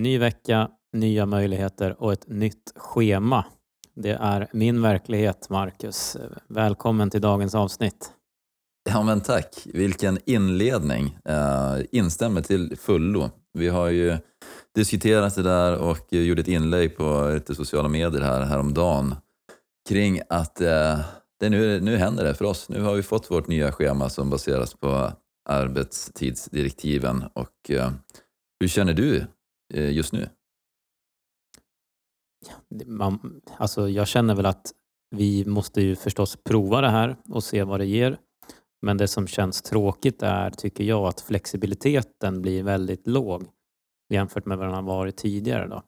Ny vecka, nya möjligheter och ett nytt schema. Det är min verklighet, Marcus. Välkommen till dagens avsnitt. Ja men tack, vilken inledning. Uh, instämmer till fullo. Vi har ju diskuterat det där och gjorde ett inlägg på lite sociala medier här häromdagen kring att uh, det nu, nu händer det för oss. Nu har vi fått vårt nya schema som baseras på arbetstidsdirektiven och uh, hur känner du Eh, just nu? Man, alltså jag känner väl att vi måste ju förstås prova det här och se vad det ger. Men det som känns tråkigt är, tycker jag, att flexibiliteten blir väldigt låg jämfört med vad den har varit tidigare. Då.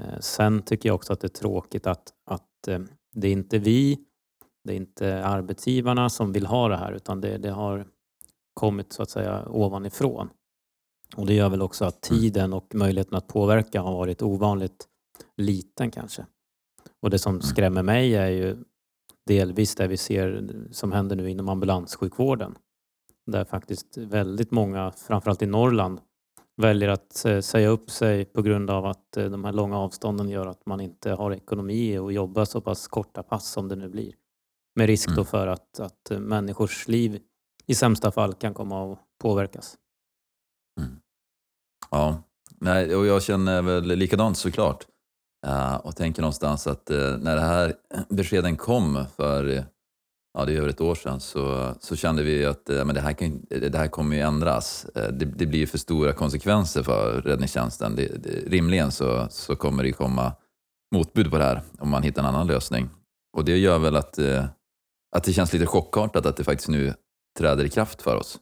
Eh, sen tycker jag också att det är tråkigt att, att eh, det är inte vi, det är inte arbetsgivarna som vill ha det här utan det, det har kommit så att säga ovanifrån. Och det gör väl också att mm. tiden och möjligheten att påverka har varit ovanligt liten kanske. Och det som mm. skrämmer mig är ju delvis det vi ser som händer nu inom ambulanssjukvården. Där faktiskt väldigt många, framförallt i Norrland, väljer att eh, säga upp sig på grund av att eh, de här långa avstånden gör att man inte har ekonomi att jobba så pass korta pass som det nu blir. Med risk då mm. för att, att eh, människors liv i sämsta fall kan komma att påverkas. Ja, Nej, och jag känner väl likadant såklart. Uh, och tänker någonstans att uh, när det här beskeden kom för ja, det är över ett år sedan så, så kände vi att uh, men det, här kan, det här kommer ju ändras. Eh, det, det, blir för stora konsekvenser för räddningstjänsten. Det, det, rimligen så, så kommer det komma motbud på det här om man hittar en annan lösning. Och det gör väl att, att det känns lite chockartat att det faktiskt nu träder i kraft för oss.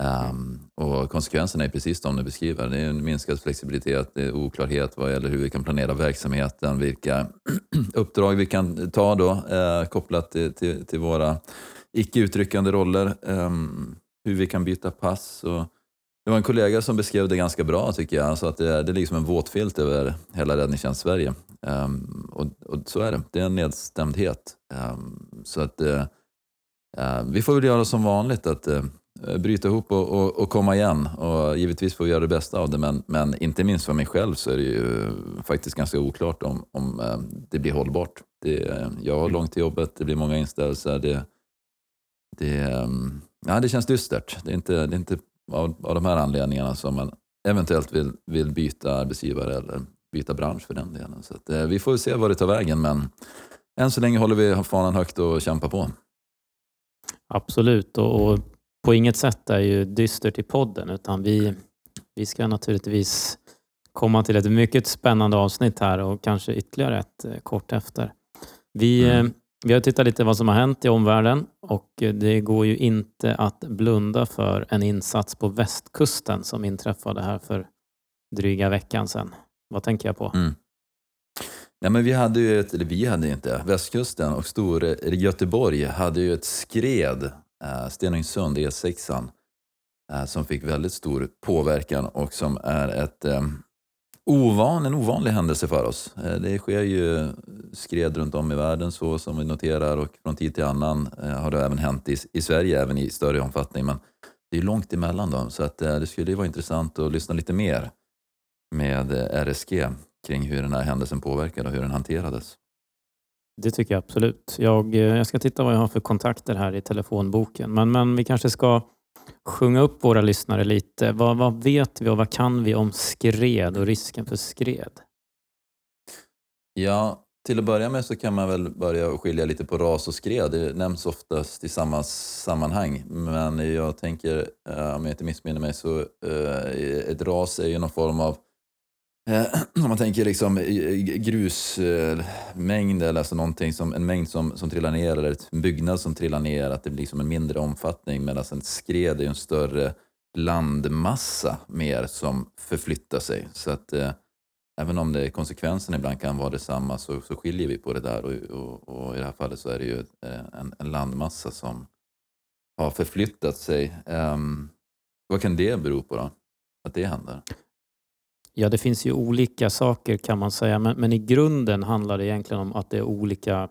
Um, och konsekvenserna är precis de du beskriver. Det är en minskad flexibilitet, det är oklarhet vad gäller hur vi kan planera verksamheten, vilka uppdrag vi kan ta då, uh, kopplat till, till, till våra icke utryckande roller, um, hur vi kan byta pass. Och det var en kollega som beskrev det ganska bra tycker jag, alltså att det är, det är liksom en våtfilt över hela räddningstjänst Sverige. Um, ehm, och, och, så är det, det är en nedstämdhet. så att uh, vi får väl göra som vanligt, att uh, bryta ihop och, och, och, komma igen. Och givetvis får vi göra det bästa av det, men, men inte minst för mig själv så är det ju faktiskt ganska oklart om, om eh, det blir hållbart. Det, jag har långt till jobbet, det blir många inställelser. Det, det, ehm, ja, det känns dystert. Det är inte, det är inte av, av de här anledningarna som man eventuellt vill, vill byta arbetsgivare eller byta bransch för den delen. Så att, eh, vi får se vad det tar vägen, men än så länge håller vi fanan högt och kämpar på. Absolut, och, och på inget sätt är ju dystert i podden utan vi, vi ska naturligtvis komma till ett mycket spännande avsnitt här och kanske ytterligare ett eh, kort efter. Vi, mm. Eh, vi har tittat lite vad som har hänt i omvärlden och det går ju inte att blunda för en insats på västkusten som inträffade här för dryga veckan sedan. Vad tänker jag på? Mm. Ja, men vi hade ju ett, eller vi hade inte, västkusten och stor Göteborg hade ju ett skred eh, Eh, Stenungsund, E6, eh, som fick väldigt stor påverkan och som är ett, eh, ovan, en ovanlig händelse för oss. Det sker ju skred runt om i världen så som vi noterar och från tid till annan har det även hänt i, i Sverige, även i större omfattning. Men det är långt emellan dem, så att, det skulle vara intressant att lyssna lite mer med RSG kring hur den här händelsen påverkade och hur den hanterades. Det tycker jag absolut. Jag, eh, jag ska titta vad jag har för kontakter här i telefonboken. Men, men vi kanske ska sjunga upp våra lyssnare lite. Vad, vad vet vi och vad kan vi om skred och risken för skred? Ja, till att börja med så kan man väl börja skilja lite på ras och skred. Det nämns oftast i samma sammanhang. Men jag tänker, eh, om jag inte missminner mig, så eh, ett ras är ju någon form av Eh, om man tänker liksom grusmängd eller alltså någonting som, en mängd som, som trillar ner eller en byggnad som trillar ner, att det blir liksom en mindre omfattning medan alltså en skred är en större landmassa mer som förflyttar sig. Så att eh, även om det, konsekvensen ibland kan vara detsamma så, så skiljer vi på det där och, och, och i det här fallet så är det ju eh, en, en landmassa som har förflyttat sig. Um, vad kan det bero på då? Att det händer? Ja, det finns ju olika saker kan man säga, men, men, i grunden handlar det egentligen om att det är olika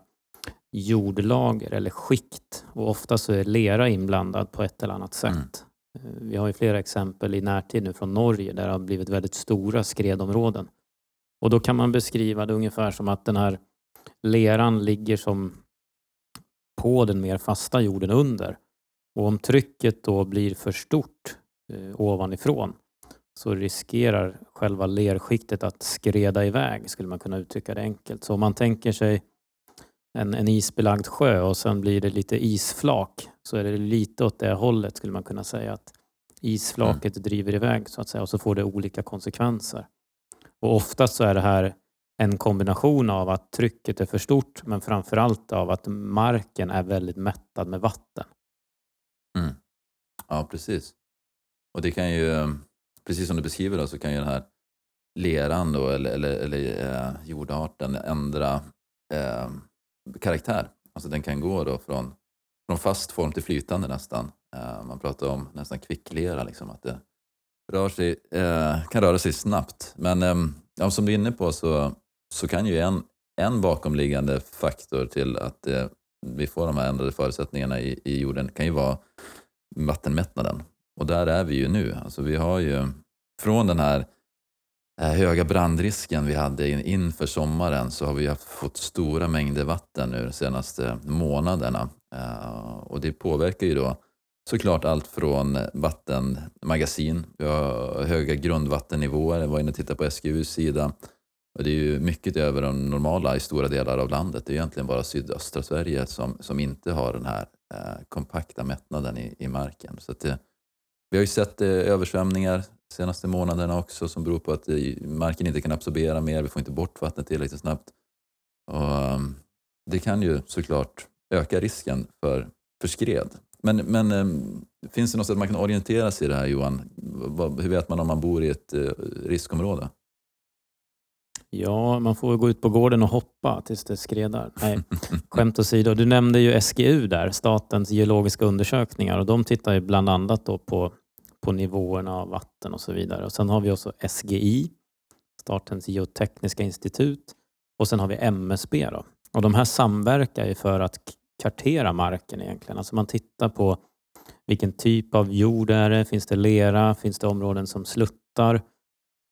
jordlager eller skikt och ofta så är lera inblandad på ett eller annat sätt. Eh, vi har ju flera exempel i närtid nu från Norge där det har blivit väldigt stora skredområden. Och då kan man beskriva det ungefär som att den här leran ligger som på den mer fasta jorden under. Och om trycket då blir för stort eh, ovanifrån så riskerar själva lerskiktet att skreda iväg, skulle man kunna uttrycka det enkelt. Så om man tänker sig en, en isbelagd sjö och sen blir det lite isflak så är det lite åt det hållet skulle man kunna säga att isflaket mm. driver iväg så att säga och så får det olika konsekvenser. Och oftast så är det här en kombination av att trycket är för stort men framförallt av att marken är väldigt mättad med vatten. Mm. Ja, precis. Och det kan ju, precis som du beskriver då, så kan ju den här leran då, eller, eller, eller eh, jordarten ändra eh, karaktär. Alltså den kan gå då från, från fast form till flytande nästan. Eh, man pratar om nästan kvicklera, liksom, att det rör sig, eh, kan röra sig snabbt. Men eh, ja, som du är inne på så, så kan ju en, en bakomliggande faktor till att eh, vi får de här ändrade förutsättningarna i, i jorden kan ju vara vattenmättnaden. Och där är vi ju nu. Alltså vi har ju från den här eh, höga brandrisken vi hade inför sommaren så har vi fått stora mängder vatten nu de senaste månaderna. Eh, och det påverkar ju då såklart allt från vattenmagasin, vi har höga grundvattennivåer, jag var inne och tittade på SGUs sida. Och det är ju mycket över de normala i stora delar av landet. Det är egentligen bara sydöstra Sverige som, som inte har den här eh, kompakta mättnaden i, i marken. Så det, vi har ju sett eh, översvämningar senaste månaderna också som beror på att marken inte kan absorbera mer, vi får inte bort vattnet tillräckligt snabbt. Och, um, det kan ju såklart öka risken för, för skred. Men, men um, finns det något sätt man kan orientera sig i det här Johan? Hur vet man om man bor i ett uh, riskområde? Ja, man får gå ut på gården och hoppa tills det skredar. Nej, skämt åsido. Du nämnde ju SGU där, Statens geologiska undersökningar och de tittar ju bland annat på på nivåerna av vatten och så vidare. Och sen har vi också SGI, Statens geotekniska institut och sen har vi MSB. Då. Och de här samverkar ju för att kartera marken egentligen. Alltså man tittar på vilken typ av jord är det? Finns det lera? Finns det områden som sluttar?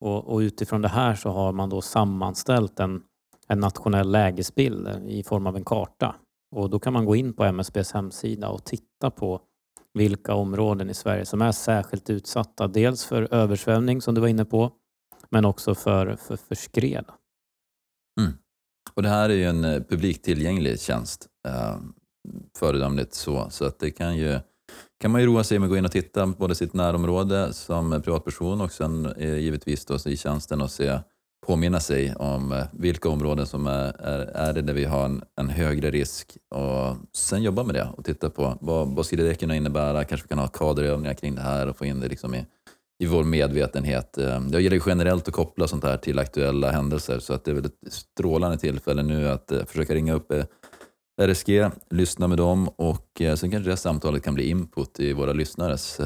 Och, och utifrån det här så har man då sammanställt en, en nationell lägesbild i form av en karta. Och då kan man gå in på MSBs hemsida och titta på vilka områden i Sverige som är särskilt utsatta. Dels för översvämning som du var inne på, men också för, för, för skred. Mm. Och det här är ju en eh, publiktillgänglig tjänst, eh, föredömligt så, så att det kan ju kan man ju roa sig med att gå in och titta på både sitt närområde som privatperson och sen eh, givetvis då i tjänsten och se påminna sig om eh, vilka områden som är, är, är det där vi har en, en, högre risk och sen jobba med det och titta på vad, vad skulle det kunna innebära? Kanske vi kan ha kaderövningar kring det här och få in det liksom i, i vår medvetenhet. Eh, jag gillar generellt att koppla sånt här till aktuella händelser så att det är väl ett strålande tillfälle nu att eh, försöka ringa upp RSG, lyssna med dem och sen kanske det samtalet kan bli input i våra lyssnares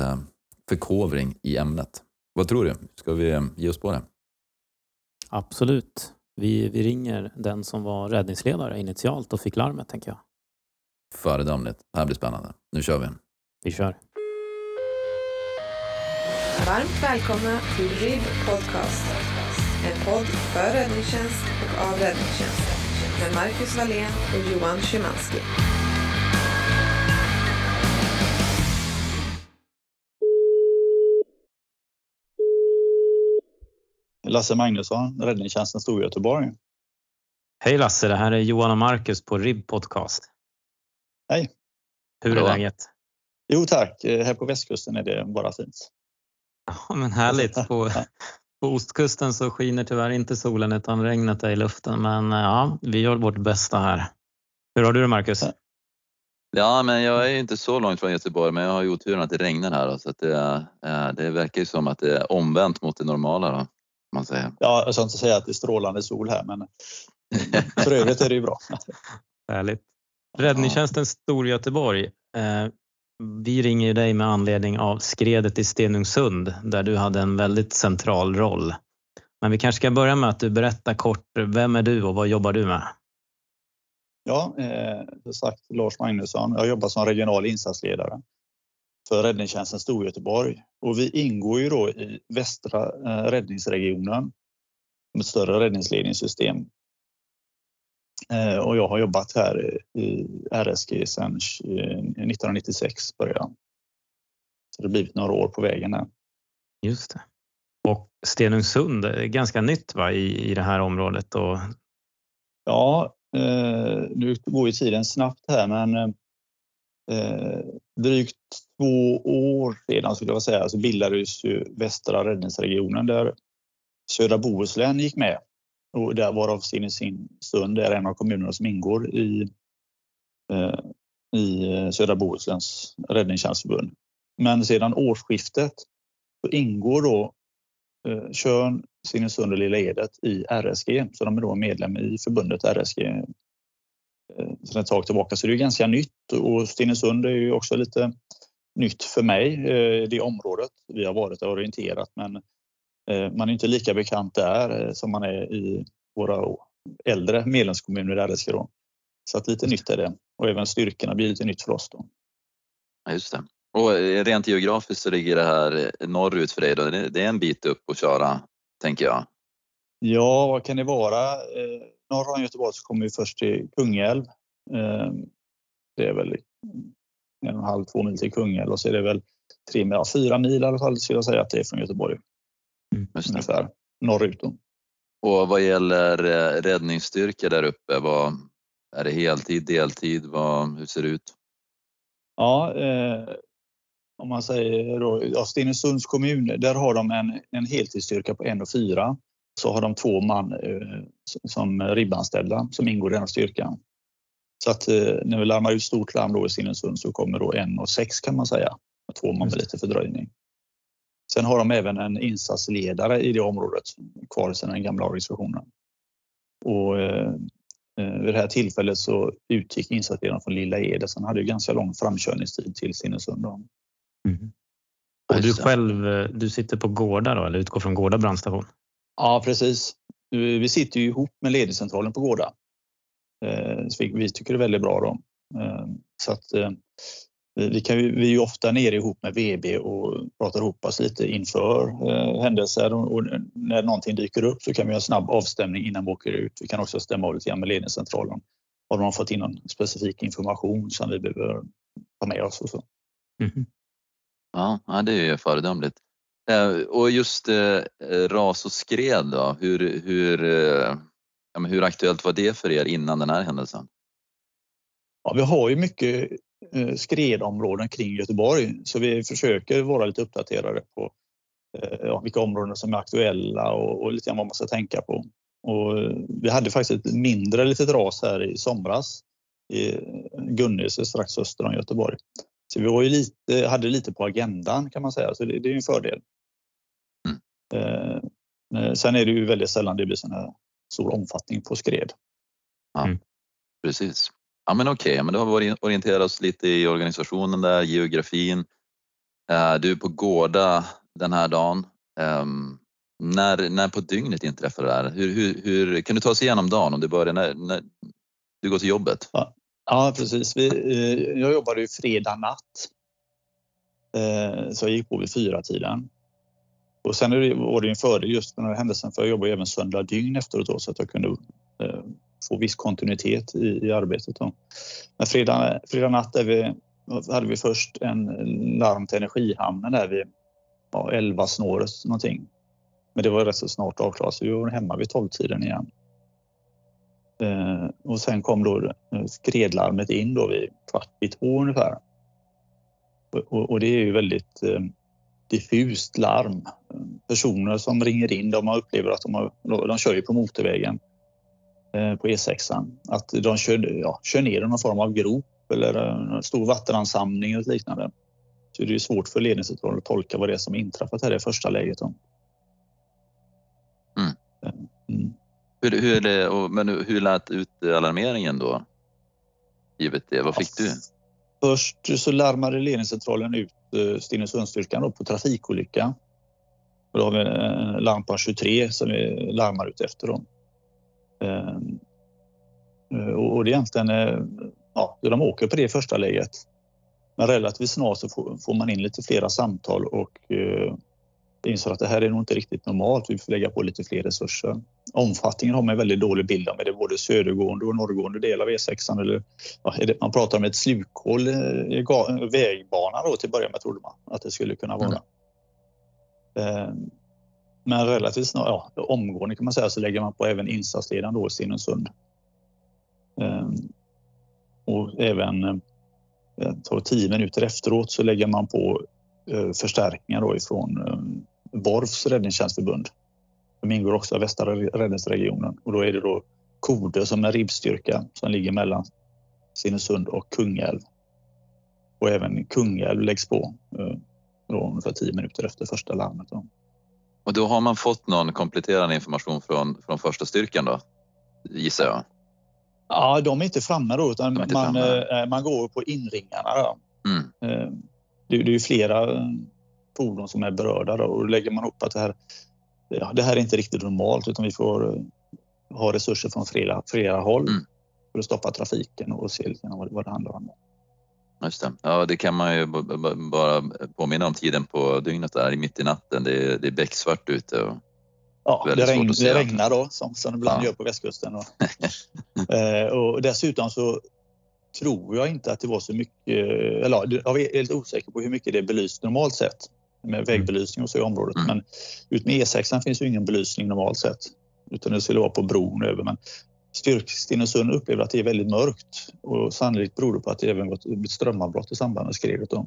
förkovring i ämnet. Vad tror du? Ska vi ge oss på det? Absolut. Vi, vi ringer den som var räddningsledare initialt och fick larmet, tänker jag. Föredömligt. Det här blir spännande. Nu kör vi. Vi kör. Varmt välkomna till RIB Podcast. En podd för räddningstjänst och av räddningstjänsten med Marcus Wallén och Johan Szymanski. Lasse Magnusson, Räddningstjänsten Storgöteborg. Hej Lasse, det här är Johan och Marcus på RIB Podcast. Hej. Hur är läget? Jo tack, eh, här på västkusten är det bara fint. Ja, men härligt. På, på ostkusten så skiner tyvärr inte solen utan regnet är i luften. Men eh, ja, vi gör vårt bästa här. Hur har du det Marcus? Ja, men jag är inte så långt från Göteborg, men jag har ju oturen att det regnar här. Så att det, eh, det verkar ju som att det är omvänt mot det normala. Då man säga. Ja, jag ska inte säga att det är strålande sol här, men för övrigt är det ju bra. Härligt. Räddningstjänsten Storgöteborg. Eh, vi ringer dig med anledning av skredet i Stenungsund där du hade en väldigt central roll. Men vi kanske ska börja med att du berättar kort, vem är du och vad jobbar du med? Ja, eh, sagt Lars Magnusson. Jag jobbar som regional insatsledare för räddningstjänsten Storgöteborg. Och vi ingår ju då i västra eh, räddningsregionen med större räddningsledningssystem. Eh, och jag har jobbat här i RSG sedan 1996 början. Så det har blivit några år på vägen här. Just det. Och Stenungsund är ganska nytt va, i, i det här området? Och... Ja, eh, nu går ju tiden snabbt här men eh, drygt två år sedan skulle jag säga så bildades ju Västra räddningsregionen där södra Bohuslän gick med. Och där varav Stenungsund är en av kommunerna som ingår i, eh, i södra Bohusläns räddningstjänstförbund. Men sedan årsskiftet så ingår då eh, Tjörn, Stenungsund och Lilla Edet i RSG, så de är då medlem i förbundet RSG sedan ett tag tillbaka. Så det är ganska nytt och Stenungsund är ju också lite nytt för mig, eh, det området. Vi har varit och orienterat men eh, man är inte lika bekant där som man är i våra äldre medlemskommuner i RSG. Då. Så att lite nytt är det och även styrkorna blir lite nytt för oss. Då. Ja, just det. Och rent geografiskt så ligger det här norrut för dig då. Det är en bit upp att köra, tänker jag. Ja, vad kan det vara? Norr om Göteborg så kommer vi först till Kungälv. Eh, det är väl en och en halv, två mil till Kungälv och så är det väl tre, ja, fyra mil i alla fall skulle jag säga att det är från Göteborg. Mm, ungefär norrut. Då. Och vad gäller eh, räddningsstyrka där uppe, vad, är det heltid, deltid? Vad, hur ser det ut? Ja, eh, om man säger då, ja, Stenungsunds kommun, där har de en, en heltidsstyrka på en och fyra. Så har de två man eh, som ribbanställda som ingår i den styrkan. Så att eh, när vi larmar ut stort larm då i Stenungsund så kommer då en och sex kan man säga. Två man med lite fördröjning. Sen har de även en insatsledare i det området kvar sedan den gamla organisationen. Och eh, vid det här tillfället så utgick insatsledaren från Lilla Ede så han hade ju ganska lång framkörningstid till Stenungsund. Mm. Och du själv, du sitter på Gårda då, eller utgår från Gårda brandstation? Ja, precis. Vi sitter ju ihop med ledningscentralen på Gårda. Eh, så vi tycker det är väldigt bra. Då. Eh, så att, eh, vi, kan, vi är ju ofta nere ihop med VB och pratar ihop oss lite inför händelser och när någonting dyker upp så kan vi ha en snabb avstämning innan vi åker ut. Vi kan också stämma av lite grann med ledningscentralen. Har de fått in någon specifik information som vi behöver ta med oss och så. Mm. Ja, det är ju föredömligt. Eh, och just eh, eh, ras och skred då, hur, hur, eh, hur aktuellt var det för er innan den här händelsen? Ja, vi har ju mycket eh, skredområden kring Göteborg så vi försöker vara lite uppdaterade på ja, vilka områden som är aktuella och, och lite grann vad man ska tänka på. Och vi hade faktiskt ett mindre litet ras här i somras i Gunnelse strax öster om Göteborg. Så vi var ju lite, hade lite på agendan kan man säga, så det, det är en fördel. Mm. Eh, sen är det ju väldigt sällan det blir sån här stor omfattning på skred. Ja, mm. Precis. Ja men okej, okay. men då har vi orienterat oss lite i organisationen där, geografin. Eh, du är på Gårda den här dagen. Eh, när, när på dygnet inträffar det här? Hur, hur, hur, kan du ta oss igenom dagen om du börjar när, när du går till jobbet? Ja, Ja, precis. Vi, eh, jag jobbade ju fredag natt. Eh, så jag gick på vid fyra tiden. Och sen var det en fördel just med den här händelsen för jag jobbade även söndag dygn efteråt då, så att jag kunde eh, få viss kontinuitet i, i arbetet. Då. Men fredag, fredag natt vi, hade vi först en larm till Energihamnen där vid ja, 11 snåret någonting. Men det var rätt så snart avklarat så vi var hemma vid 12-tiden igen. Eh, och sen kom då eh, skredlarmet in då vid kvart i två ungefär. Och, och det är ju väldigt eh, diffust larm. Personer som ringer in, de har upplever att de, har, de kör på motorvägen eh, på E6. Att de kör, ja, kör ner någon form av grop eller en stor vattenansamling eller liknande. Så det är svårt för ledningscentralen att tolka vad det är som inträffat här i första läget. Mm. Mm. Hur, hur, det, men hur lät utalarmeringen då? Givet det, vad fick du? Först så larmade ledningscentralen ut eh, Eh, Stenungsundsstyrkan på trafikolycka. Och då har vi en lampa 23 som vi larmar ut efter. Dem. Ehm, eh, och det är egentligen, eh, ja, de åker på det första läget. Men relativt snart så får, man in lite flera samtal och inser att det här är nog inte riktigt normalt. Vi får lägga på lite fler resurser. Omfattningen har man en väldigt dålig bild av. Är det både södergående och norrgående del av E6? Eller, ja, det, man pratar om ett slukhål eh, i vägbanan då till att börja med trodde man att det skulle kunna vara. Mm. Eh, men relativt snart, ja, omgående kan man säga, så lägger man på även insatsledaren då i Stenungsund. Eh, och även eh, tio minuter efteråt så lägger man på eh, förstärkningar då ifrån eh, Borfs räddningstjänstförbund. De ingår också i västra räddningsregionen och då är det då Kode som är ribbstyrka som ligger mellan Stenungsund och Kungälv. Och även Kungälv läggs på eh, då ungefär tio minuter efter första larmet. Då. Och då har man fått någon kompletterande information från, från första styrkan då, gissar jag? Ja, de är inte framme då utan man, framme. Eh, man går på inringarna. Då. Mm. Eh, det, det är ju flera fordon som är berörda då, och lägger man upp att det här, ja, det här är inte riktigt normalt utan vi får eh, ha resurser från flera, flera håll mm. för att stoppa trafiken och se lite vad, vad det handlar om. Just det. Ja, det kan man ju bara påminna om tiden på dygnet där mitt i natten. Det är, det är becksvart ute. Och ja, det, regn, det regnar då som, som det ibland ja. gör på västkusten. Och, eh, och dessutom så tror jag inte att det var så mycket, eller jag är lite osäker på hur mycket det är belyst normalt sett med vägbelysning och så i området. Mm. Men ut med E6 finns ju ingen belysning normalt sett utan det skulle vara på bron över. Men Styrk Stenungsund upplever att det är väldigt mörkt och sannolikt beror det på att det även gått strömavbrott i samband med skredet. Då.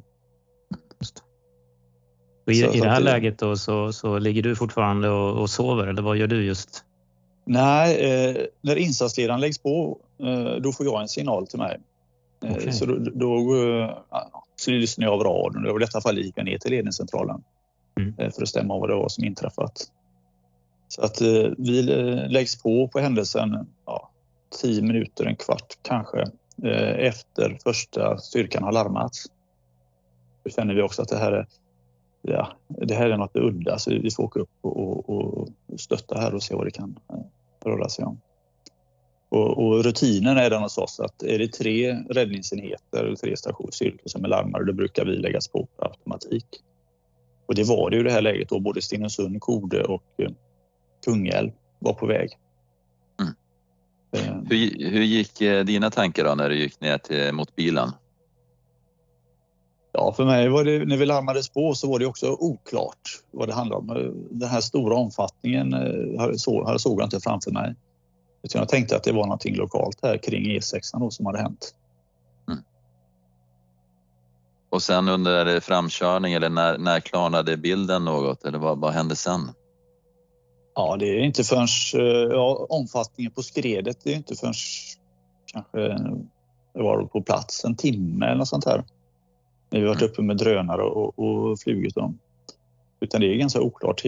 I, så, I det här läget då så, så ligger du fortfarande och, och, sover eller vad gör du just? Nej, eh, när insatsledaren läggs på eh, då får jag en signal till mig. Eh, okay. Så då, då eh, så lyssnar jag av radion och i detta fall gick jag ner till ledningscentralen mm. Eh, för att stämma av vad det var som inträffat. Så att eh, vi läggs på på händelsen ja, tio minuter, en kvart kanske eh, efter första styrkan har larmats. Då känner vi också att det här är, ja, det här är något udda så vi får åka upp och, och, stötta här och se vad det kan eh, röra sig om. Och, och, rutinen är den hos oss att är det tre räddningsenheter eller tre stationsstyrkor som är larmade då brukar vi läggas på per automatik. Och det var det i det här läget då både Stenungsund, Kode och Kungälv var på väg. Mm. Eh. Hur, hur gick eh, dina tankar då när du gick ner till, mot bilen? Ja, för mig var det, när vi larmades på så var det också oklart vad det handlade om. Den här stora omfattningen här såg, såg jag inte framför mig. Jag tänkte att det var någonting lokalt här kring E6 då som hade hänt. Mm. Och sen under framkörning eller när, när klarnade bilden något eller vad, vad hände sen? Ja, det är inte förrän eh, ja, omfattningen på skredet det är inte förrän kanske det var på plats en timme eller något sånt här. När vi varit mm. uppe med drönare och, och flugit dem. Utan det är ganska oklart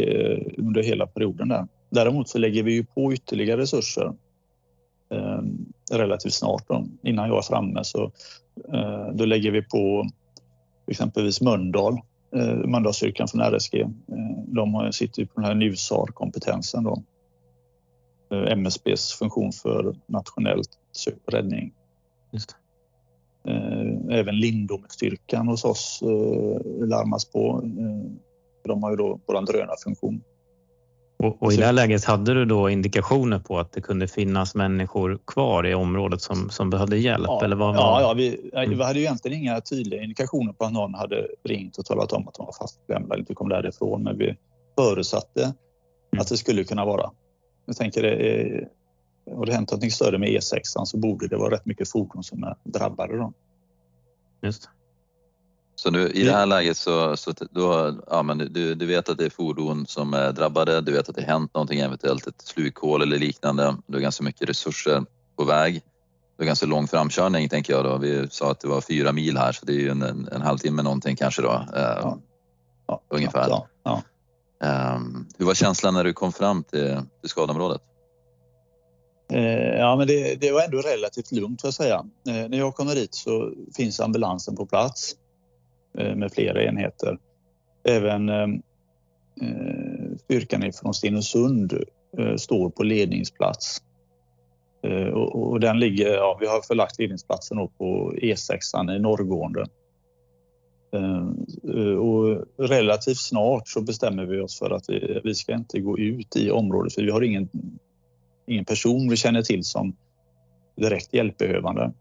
under hela perioden där. Däremot så lägger vi ju på ytterligare resurser eh, relativt snart. Då. Innan jag är framme så eh, då lägger vi på exempelvis Mölndal eh, Mölndalsstyrkan från RSG. Eh, de sitter på den här NUSAR-kompetensen då. Eh, MSBs funktion för nationellt sök och räddning. Eh, Även Lindome-styrkan hos oss larmas på. De har ju då vår drönarfunktion. Och, och, I det här läget hade du då indikationer på att det kunde finnas människor kvar i området som, som behövde hjälp? Ja, eller vad var... ja, ja vi, mm. vi hade ju egentligen inga tydliga indikationer på att någon hade ringt och talat om att de var fastklämda eller inte kom därifrån. Men vi förutsatte mm. att det skulle kunna vara. Jag tänker det är, har det hänt något större med E6 så borde det vara rätt mycket fordon som är drabbade. Då. Just så nu, i det här läget så, så då, ja, men du, du vet att det är fordon som är drabbade, du vet att det hänt någonting, eventuellt ett slukhål eller liknande. Du har ganska mycket resurser på väg. Du har ganska lång framkörning tänker jag då. Vi sa att det var fyra mil här så det är ju en, en, en halvtimme någonting kanske då. Eh, ja. Ja, ungefär. Ja, ja. Um, hur var känslan när du kom fram till, till skadområdet? Eh, ja, men det, det, var ändå relativt lugnt får jag säga. Eh, när jag kommer dit så finns ambulansen på plats. Eh, med flera enheter. Även eh, eh, styrkan från Stenungsund står på ledningsplats. Och, den ligger, ja, vi har förlagt ledningsplatsen på E6 i norrgående. Och relativt snart så bestämmer vi oss för att vi, ska inte gå ut i området för vi har ingen, ingen person vi känner till som direkt hjälpbehövande.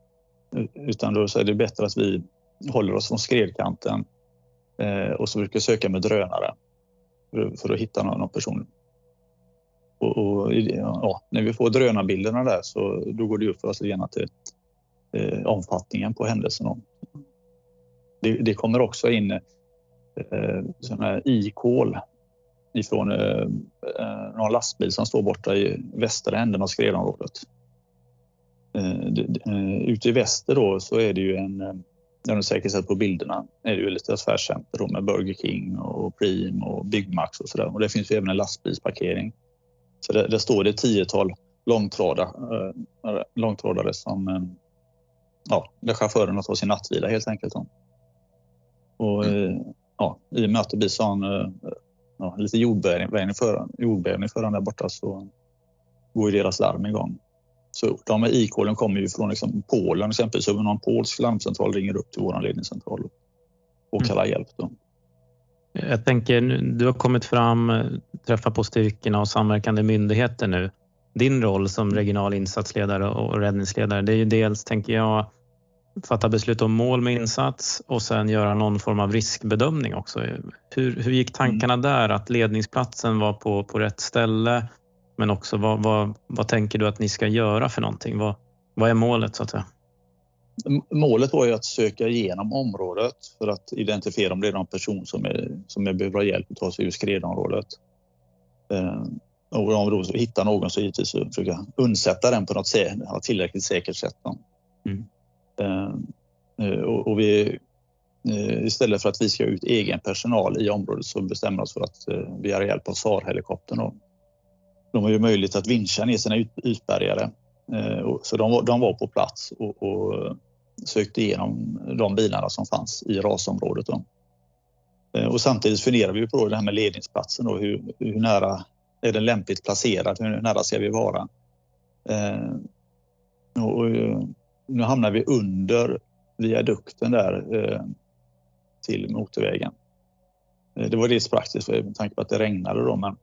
Utan då är det bättre att vi håller oss från skredkanten eh, och så brukar jag söka med drönare för, för att hitta någon, någon person. Och, och ja, när vi får drönarbilderna där så då går det upp för oss gärna till eh, omfattningen på händelsen. Det, det, kommer också in eh, sådana här i-kol ifrån eh, eh, någon lastbil som står borta i västra änden av skredområdet. Eh, eh, ute i väster då så är det ju en, eh, det har du säkert sett på bilderna, är det ju lite affärscenter med Burger King och Prim och Byggmax och sådär. Och det finns ju även en lastbilsparkering. Så där, där står det ett tiotal långtradare, långtradare som ja, där chaufförerna tar sin nattvila helt enkelt. Och mm. ja, i och med att det blir sån ja, lite jordbävning för, jordbävning där borta så går ju deras larm igång. Så de här e-callen kommer ju från liksom Polen exempelvis. Så någon polsk larmcentral ringer upp till vår ledningscentral och kallar mm. hjälp. Då. Jag tänker, du har kommit fram, träffat på styrkorna och samverkande myndigheter nu. Din roll som regional insatsledare och räddningsledare, det är ju dels, tänker jag, fatta beslut om mål med insats och sen göra någon form av riskbedömning också. Hur, hur gick tankarna mm. där? Att ledningsplatsen var på, på rätt ställe men också vad, vad, vad tänker du att ni ska göra för någonting? Vad, vad är målet så att säga? Målet var ju att söka igenom området för att identifiera om det är någon person som, är, som är behöver hjälp att ta sig ur skredområdet. Eh, och om vi då hittar någon så givetvis försöka undsätta den på något sätt, tillräckligt säkert sätt. Mm. Eh, eh, och, och vi, eh, istället för att vi ska ut egen personal i området så bestämmer vi oss för att eh, begära hjälp av SAR-helikoptern de har ju möjlighet att vincha ner sina ytbärgare. Eh, så de, de var på plats och, och sökte igenom de bilarna som fanns i rasområdet. Då. Eh, och samtidigt funderar vi på det här med ledningsplatsen. Då, hur, hur nära är den lämpligt placerad? Hur nära ska vi vara? Eh, och, eh, nu hamnar vi under viadukten där till motorvägen. Det var dels praktiskt med tanke på att det regnade då, men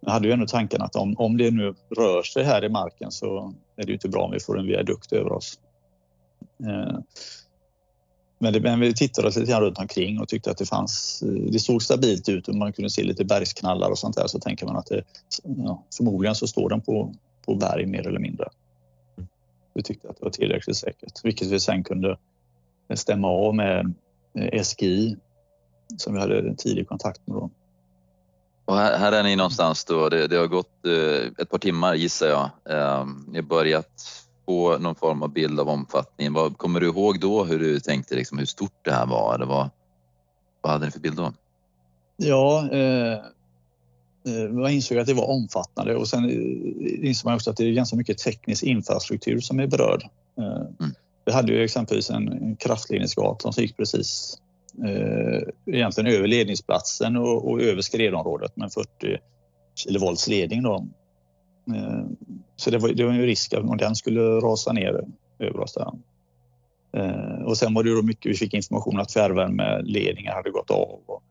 jag hade ju ändå tanken att om, om det nu rör sig här i marken så är det ju inte bra om vi får en viadukt över oss. Eh, men, det, men vi tittade oss lite grann runt omkring och tyckte att det fanns, eh, det såg stabilt ut och man kunde se lite bergsknallar och sånt där så tänker man att det, ja, förmodligen så står den på, på berg mer eller mindre. Vi tyckte att det var tillräckligt säkert, vilket vi sen kunde stämma av med eh, SGI som vi hade tidig kontakt med. Då. Och här, här, är ni någonstans då. Det, det har gått eh, ett par timmar gissar jag. Eh, ni har börjat få någon form av bild av omfattningen. Vad, kommer du ihåg då hur du tänkte liksom, hur stort det här var? Eller vad, vad hade ni för bild då? Ja, eh, eh jag insåg att det var omfattande och sen eh, insåg man också att det är ganska mycket teknisk infrastruktur som är berörd. Eh, mm. Vi hade ju exempelvis en kraftledningsgata som gick precis eh, egentligen över ledningsplatsen och, och över skredområdet med 40 kilovolts ledning. Då. Eh, så det var, det var en risk att den skulle rasa ner över oss där. Eh, och sen var det då mycket, vi fick information att fjärrvärmeledningar hade gått av. Och,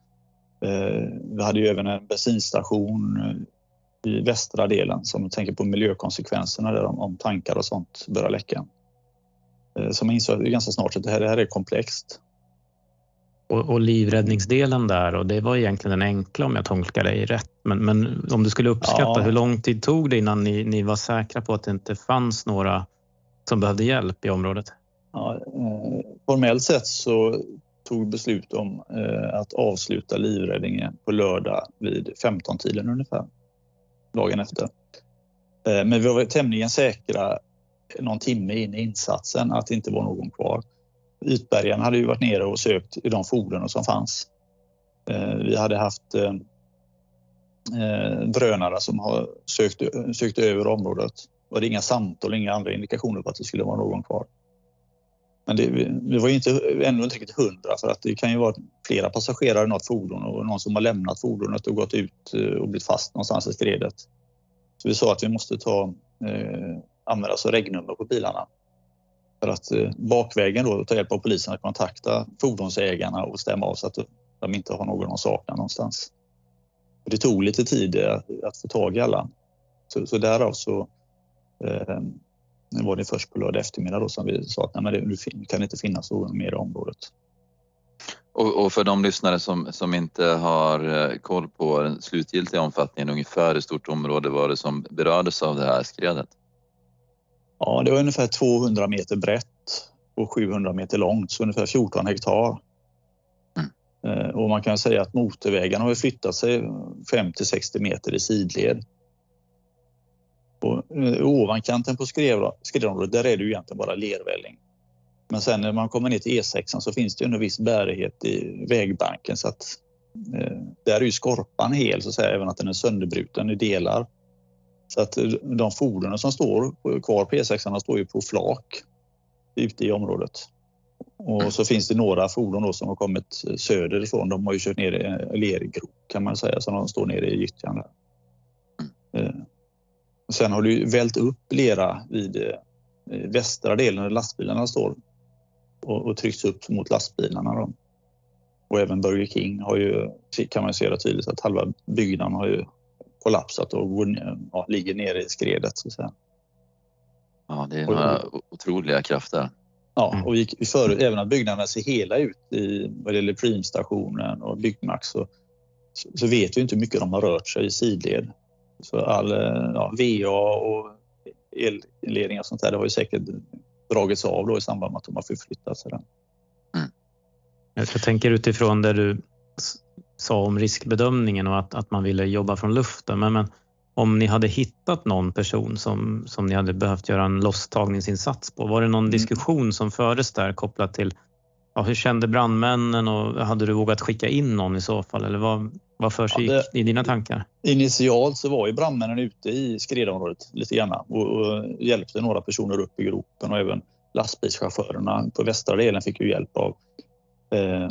eh, vi hade ju även en bensinstation eh, i västra delen som tänker på miljökonsekvenserna där om, om tankar och sånt börjar läcka. Eh, så man insåg ganska snart att det här, det här är komplext. Och, och, livräddningsdelen där och det var egentligen den enkla om jag tolkar dig rätt. Men, men om du skulle uppskatta, ja. hur lång tid tog det innan ni, ni, var säkra på att det inte fanns några som behövde hjälp i området? Ja, eh, formellt sett så tog beslut om eh, att avsluta livräddningen på lördag vid 15-tiden ungefär, dagen efter. Eh, men vi var tämligen säkra någon timme in i insatsen att det inte var någon kvar. Ytbergen hade ju varit nere och sökt i de fordon som fanns. Eh, vi hade haft eh, eh, drönare som har sökt, sökt över området. Det var inga samtal, inga andra indikationer på att det skulle vara någon kvar. Men det, vi var inte, ännu inte riktigt hundra för att det kan ju vara flera passagerare i något fordon och någon som har lämnat fordonet och gått ut och blivit fast någonstans i skredet. Så vi sa att vi måste ta, eh, använda oss av regnummer på bilarna för att eh, bakvägen då ta hjälp av polisen att kontakta fordonsägarna och stämma av så att de inte har någon att sakna någonstans. Det tog lite tid eh, att få tag i alla. Så, så därav så eh, var det först på lördag eftermiddag då som vi sa att nej, men det kan inte finnas någon mer i området. Och, och, för de lyssnare som, som inte har eh, koll på den slutgiltiga omfattningen, ungefär hur stort område var det som berördes av det här skredet? Ja, det var ungefär 200 meter brett och 700 meter långt, så ungefär 14 hektar. Mm. Eh, och man kan säga att motorvägen har flyttat sig 50 60 meter i sidled. Och eh, ovankanten på skredområdet, där är det ju egentligen bara lervälling. Men sen när man kommer ner till E6 så finns det en viss bärighet i vägbanken så att eh, där är ju skorpan hel så att säga, även att den är sönderbruten i delar. Så att de fordonen som står kvar på E6 står ju på flak ute i området. Och så finns det några fordon då som har kommit söderifrån. De har ju kört ner i en lergrop kan man säga, så de står nere i gyttjan där. Eh, sen har ju vält upp lera vid eh, västra delen där lastbilarna står och, och tryckts upp mot lastbilarna. Då. Och även Burger King har ju, kan man se tydligt att halva byggnaden har ju kollapsat och går, ja, ligger nere i skredet. Så att säga. Ja, det är några och, otroliga krafter. Ja, mm. och vi, vi för, även att byggnaderna ser hela ut i, vad det gäller Primstationen och Byggmax så, så vet vi inte hur mycket de har rört sig i sidled. Så all ja, VA och elledningar och sånt där, det har ju säkert dragits av då i samband med att de har förflyttat sig. Mm. Jag tänker utifrån det du sa om riskbedömningen och att, att man ville jobba från luften. Men, men om ni hade hittat någon person som, som ni hade behövt göra en losstagningsinsats på, var det någon mm. diskussion som fördes där kopplat till ja, hur kände brandmännen och hade du vågat skicka in någon i så fall? Eller vad, vad för sig ja, i dina tankar? Initialt så var ju brandmännen ute i skredområdet lite grann och, och hjälpte några personer upp i gropen och även lastbilschaufförerna på västra delen fick ju hjälp av eh,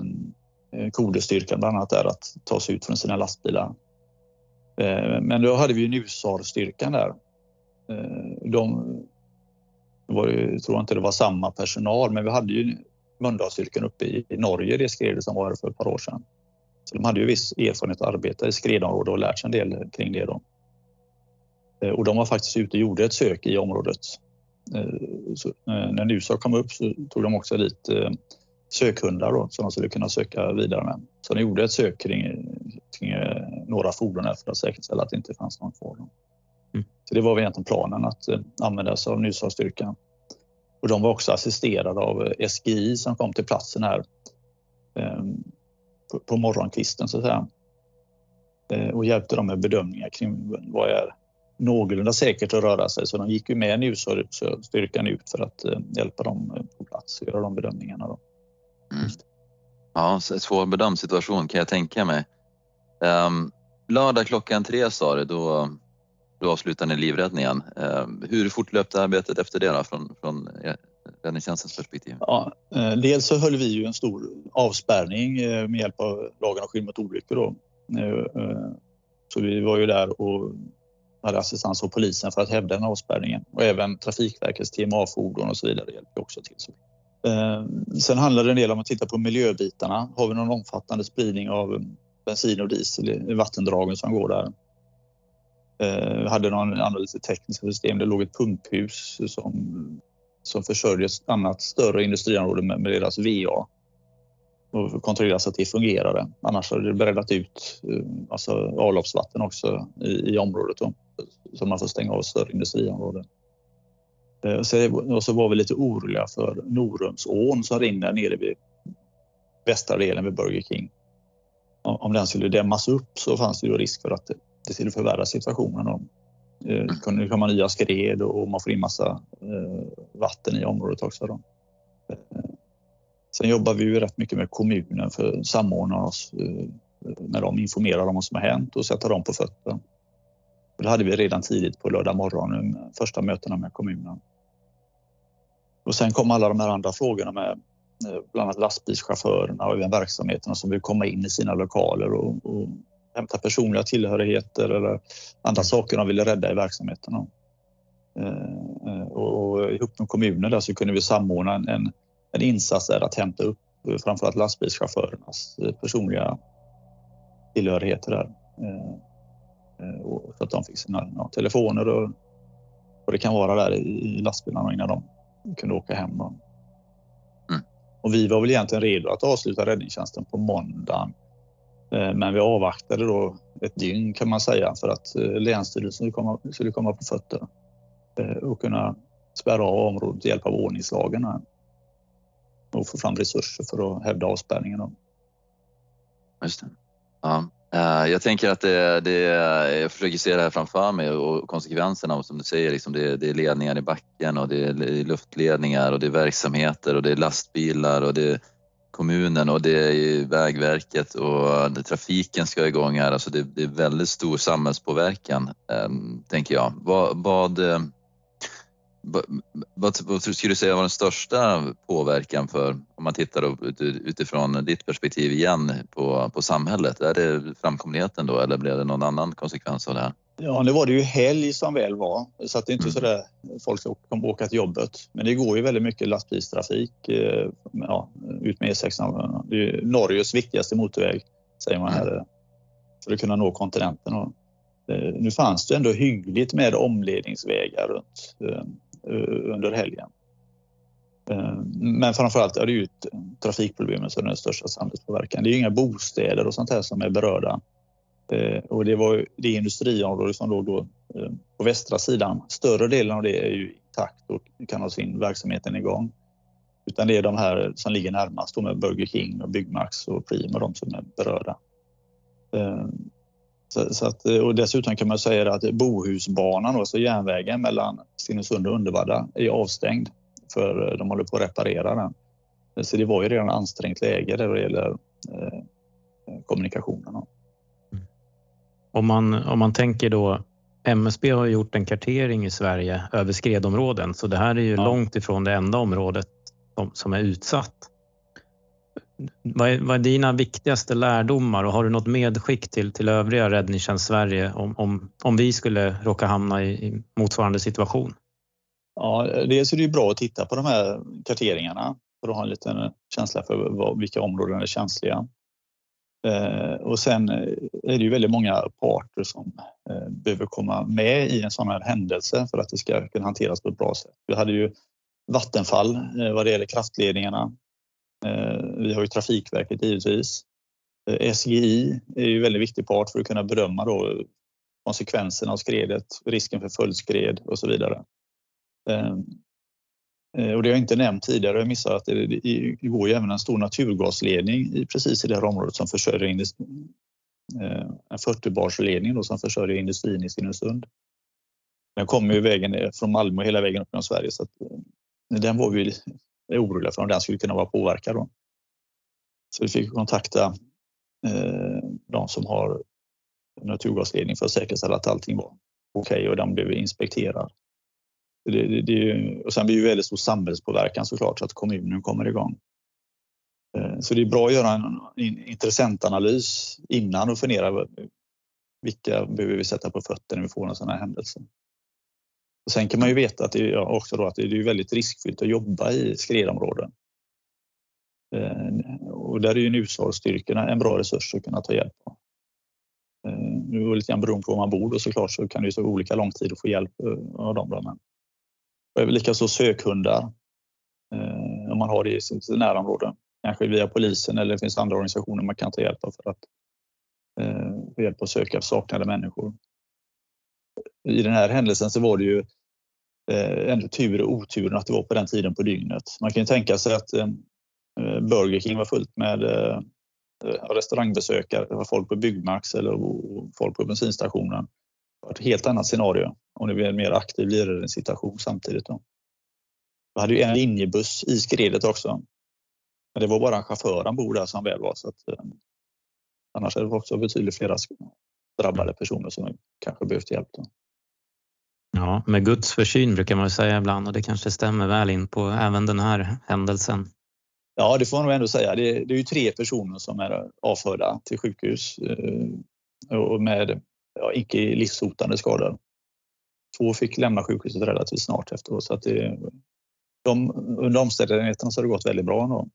Eh, kodestyrkan bland annat där att ta sig ut från sina lastbilar. Eh, men då hade vi ju NUSAR-styrkan där. Eh, de var ju, tror inte det var samma personal, men vi hade ju Mölndalsstyrkan uppe i Norge, det skredet som var här för ett par år sedan. Så de hade ju viss erfarenhet att arbeta i skredområdet och lärt sig en del kring det. Då. Och de var faktiskt ute och gjorde ett sök i området. Så när NUSAR kom upp så tog de också dit sökhundar då, som de skulle kunna söka vidare med. Så de gjorde ett sök kring, kring eh, några fordon för att säkerställa att det inte fanns någon kvar. Mm. Så det var egentligen planen att eh, använda sig av Nysvarstyrkan. Och de var också assisterade av eh, SGI som kom till platsen här ehm, på morgonkvisten så att säga. Och hjälpte dem med bedömningar kring vad är någorlunda säkert att röra sig. Så de gick ju med NUSAR-styrkan ut för att hjälpa dem på plats och göra de bedömningarna. Då. Mm. Ja, svårbedömd situation kan jag tänka mig. Um, lördag klockan tre sa du, då, då avslutade ni livräddningen. Um, hur fortlöpte arbetet efter det då, från, från räddningstjänstens perspektiv? Ja, eh, dels så höll vi ju en stor avspärrning eh, med hjälp av lagen om skydd mot olyckor. Då. Eh, så vi var ju där och hade assistans av polisen för att hävda den avspärrningen och även Trafikverkets TMA-fordon och så vidare hjälpte också till. Eh, sen handlar det en del om att titta på miljöbitarna. Har vi någon omfattande spridning av mm, bensin och diesel i vattendragen som går där? Eh, vi hade någon analys i tekniska system. Det låg ett pumphus som, som försörjde ett annat större industriområde med, med deras VA och kontrollera så att det fungerade. Annars hade det breddat ut eh, alltså avloppsvatten också i, i området då, så man får stänga av större industriområden. Och så var vi lite oroliga för Norumsån som rinner nere vid västra delen vid Burger King. Om den skulle dämmas upp så fanns det ju risk för att det skulle förvärra situationen. Eh, det kunde komma nya skred och man får in massa eh, vatten i området också. Då. Eh, sen jobbar vi ju rätt mycket med kommunen för att samordna oss när de informerar om vad som har hänt och sätta dem på fötter. Det hade vi redan tidigt på lördag morgon, första mötena med kommunen. Och sen kom alla de här andra frågorna med eh, bland annat lastbilschaufförerna och även verksamheterna som vill komma in i sina lokaler och, och hämta personliga tillhörigheter eller andra saker de ville rädda i verksamheterna. Eh, eh, och, så ihop med kommunen där så kunde vi samordna en, en, en insats där att hämta upp framförallt lastbilschaufförernas personliga tillhörigheter där. Och så att de fick sina ja, telefoner och vad det kan vara där i, i lastbilarna innan de kunde åka hem. Då. Mm. Och vi var väl egentligen redo att avsluta räddningstjänsten på måndagen. Eh, Men vi avvaktade då ett dygn kan man säga för att eh, Länsstyrelsen skulle komma, på fötter eh, och kunna spärra av området med hjälp av ordningslagen och få fram resurser för att hävda avspärrningen. Just det. Ja. Eh, jag tänker att det, det, jag försöker se det här framför mig och konsekvenserna som du säger, liksom det, det är ledningar i backen och det är luftledningar och det är verksamheter och det är lastbilar och det är kommunen och det är Vägverket och det- trafiken ska igång här. Alltså det, det är väldigt stor samhällspåverkan, ehm, tänker jag. Vad, vad, eh, vad, vad, skulle du säga var den största påverkan för, om man tittar utifrån ditt perspektiv igen på, på samhället? Är det framkomligheten då eller blev det någon annan konsekvens av det här? Ja, nu var det ju helg som väl var så att det är inte Mm. så där folk kommer åka till jobbet. Men det går ju väldigt mycket lastbilstrafik eh, ja, ut med E6. Det är Norges viktigaste motorväg säger man här eh, för att kunna nå kontinenten. Eh, nu fanns det ändå hyggligt med omledningsvägar runt eh, Eh, under helgen. Eh, men framförallt är det ju ett som är den största samhällspåverkan. Det är ju inga bostäder och sånt här som är berörda. Eh, och det var ju det industriområde som låg då på västra sidan. Större delen av det är ju intakt och kan ha sin verksamheten igång. Utan det är de här som ligger närmast då med Burger King och Byggmax och Prim och de som är berörda. Så, så att, och dessutom kan man säga att Bohusbanan, alltså järnvägen mellan Stenungsund och Uddevalla, är avstängd för eh, de håller på att reparera den. Så det var ju redan ansträngt läge där det gäller eh, kommunikationen. Om man, om man tänker då, MSB har gjort en kartering i Sverige över skredområden, så det här är ju Ja. långt ifrån det enda området som, som är utsatt. Vad är, vad är dina viktigaste lärdomar och har du något medskick till, till övriga räddningstjänst Sverige om, om, om vi skulle råka hamna i, i motsvarande situation? Ja, dels är det ju bra att titta på de här karteringarna för att ha en liten känsla för vad, vilka områden är känsliga. Eh, och sen är det ju väldigt många parter som eh, behöver komma med i en sån här händelse för att det ska kunna hanteras på ett bra sätt. Vi hade ju Vattenfall eh, vad det gäller kraftledningarna. Eh, vi har ju Trafikverket givetvis. Eh, SGI är ju en väldigt viktig part för att kunna bedöma då konsekvenserna av skredet, risken för följdskred och så vidare. Ehm, eh, och det har jag inte nämnt tidigare, jag missade att det, det, går ju även en stor naturgasledning i, precis i det här området som försörjer industrin. En 40-barsledning då som försörjer industrin i Stenungsund. Den kommer ju vägen från Malmö hela vägen upp genom Sverige så att, den var vi är oroliga för om den skulle kunna vara påverkad. Då. Så vi fick kontakta eh, de som har naturgasledning för att säkerställa att allting var okej och den blev inspekterad. Det, det, det, och sen blir det väldigt stor samhällspåverkan såklart så att kommunen kommer igång. Eh, så det är bra att göra en intressentanalys innan och fundera vilka behöver vi sätta på fötter när vi får en sån här händelse. Sen kan man ju veta att det är också då att det är väldigt riskfyllt att jobba i skredområden. Eh, och där är ju NUSAR-styrkorna en bra resurs att kunna ta hjälp av. Eh, nu är det lite grann beroende på var man bor och såklart så kan det ju ta olika lång tid att få hjälp eh, av dem. Men likaså sökhundar om man har det i sitt närområde. Kanske via polisen eller det finns andra organisationer man kan ta hjälp av för att få hjälp att söka saknade människor. I den här händelsen så var det ju eh, ändå tur och otur att det var på den tiden på dygnet. Man kan ju tänka sig att eh, eh Burger King var fullt med eh, eh, restaurangbesökare, det var folk på Byggmax eller folk på bensinstationen. Det var ett helt annat scenario om det blir en mer aktiv situation samtidigt. Då. Vi hade ju en linjebuss i skredet också. Men det var bara en chaufför ombord där som väl var. Så att, eh, annars är det också betydligt fler drabbade personer som kanske behövt hjälp. Då. Ja, med Guds försyn brukar man säga ibland och det kanske stämmer väl in på även den här händelsen. Ja, det får man nog ändå säga. Det, det är ju tre personer som är avförda till sjukhus eh, och med ja, icke livshotande skador. två fick lämna sjukhuset relativt snart efteråt. Så att det, de, under omständigheterna så har det gått väldigt bra. Ändå.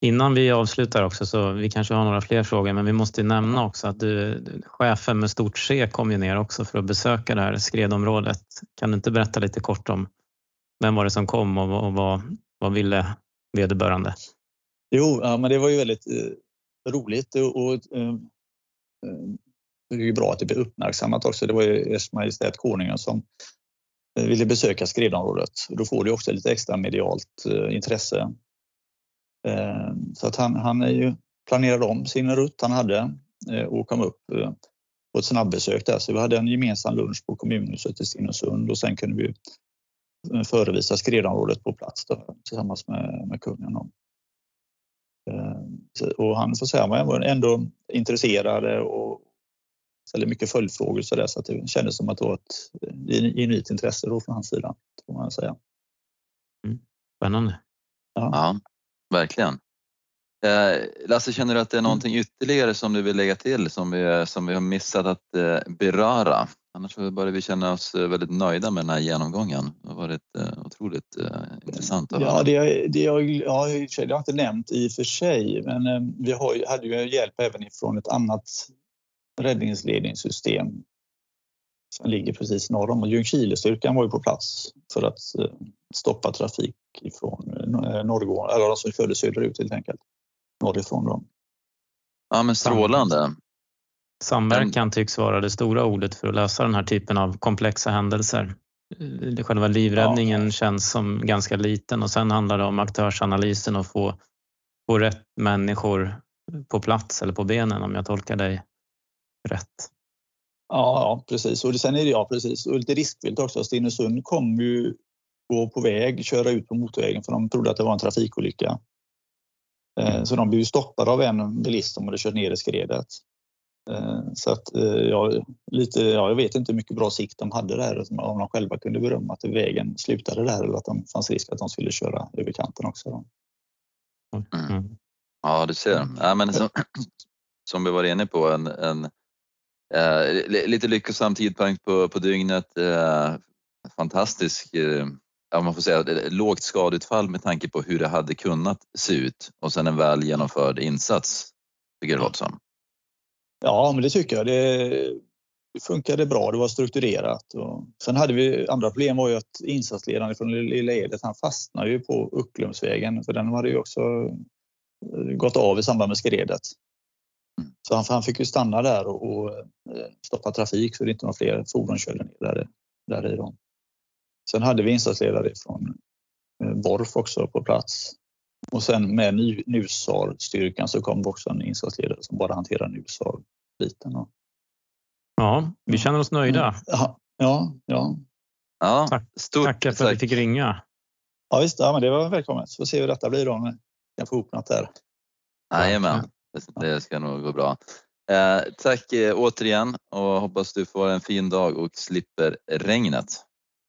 Innan vi avslutar också, så vi kanske har några fler frågor, men vi måste nämna också att du, chefen med stort C kom ju ner också för att besöka det här skredområdet. Kan du inte berätta lite kort om vem var det som kom och, och vad, vad ville vederbörande? Jo, ja, men det var ju väldigt eh, roligt och, och eh, eh det är ju bra att det blir uppmärksammat också. Det var ju Ers Majestät Konungen som eh, ville besöka skredområdet. Då får du också lite extra medialt eh, intresse. Eh, så att han, han är ju planerade om sin rutt han hade och kom upp på ett snabbbesök där. Så vi hade en gemensam lunch på kommunhuset i Stenungsund och sen kunde vi förevisa skredområdet på plats då, tillsammans med, med kungen. Och han får säga, var ändå intresserad och ställde mycket följdfrågor så, där, så att det kändes som att det var ett genuint intresse då från hans sida. Får man säga. Mm. Spännande. Ja, ja verkligen. Eh, Lasse, känner du att det är någonting ytterligare som du vill lägga till som vi, som vi har missat att eh, beröra? Annars börjar vi känna oss eh, väldigt nöjda med den här genomgången. Det har varit otroligt intressant att Ja, det, det, jag, ja, det har jag inte nämnt i och för sig, men vi har, hade ju hjälp även ifrån ett annat räddningsledningssystem som ligger precis norr om. Ljungskilestyrkan var ju på plats för att stoppa trafik ifrån eh, norrgående, eller de som körde söderut helt enkelt. Norrifrån dem. Ja men strålande. Samverkan tycks vara det stora ordet för att lösa den här typen av komplexa händelser. Eh, själva livräddningen ja. känns som ganska liten och sen handlar det om aktörsanalysen och få, få rätt människor på plats eller på benen om jag tolkar dig rätt. Ja, ja precis. Och sen är det ja, precis. Och lite riskfyllt också. Stenungsund kom ju gå på väg, köra ut på motorvägen för de trodde att det var en trafikolycka. Eh, så de blev stoppade av en bilist som hade kört ner i skredet. Eh, så att eh, ja, lite, ja, jag vet inte hur mycket bra sikt de hade där, om de själva kunde berömma att vägen slutade där eller att det fanns risk att de skulle köra över kanten också. Mm. Ja, du ser. Ja, men så, som vi var inne på, en, en eh, lite lyckosam tidpunkt på, på dygnet. Eh, fantastisk, eh, ja, man får säga lågt skadeutfall med tanke på hur det hade kunnat se ut och sen en väl genomförd insats, tycker det låter som. Ja, men det tycker jag. Det, det funkade bra, det var strukturerat. Och sen hade vi andra problem var ju att insatsledaren från Lilla Edet, han fastnade ju på Ucklumsvägen för den hade ju också gått av i samband med skredet. Så han, han fick ju stanna där och, och eh, stoppa trafik så det inte var fler fordon körde ner där, där i. Dem. Sen hade vi insatsledare från eh, Borf också på plats. Och sen med NUSAR-styrkan så kom också en insatsledare som bara hanterar NUSAR-biten. Ja, vi känner oss nöjda. Ja, ja. ja. ja tack, stort tackar för tack. att vi fick ringa. Ja, visst, ja, men det var välkommet. Så får se hur detta blir då om vi kan få ihop något där. Jajamän. Det ska nog gå bra. Eh, tack eh, återigen och hoppas du får en fin dag och slipper regnet.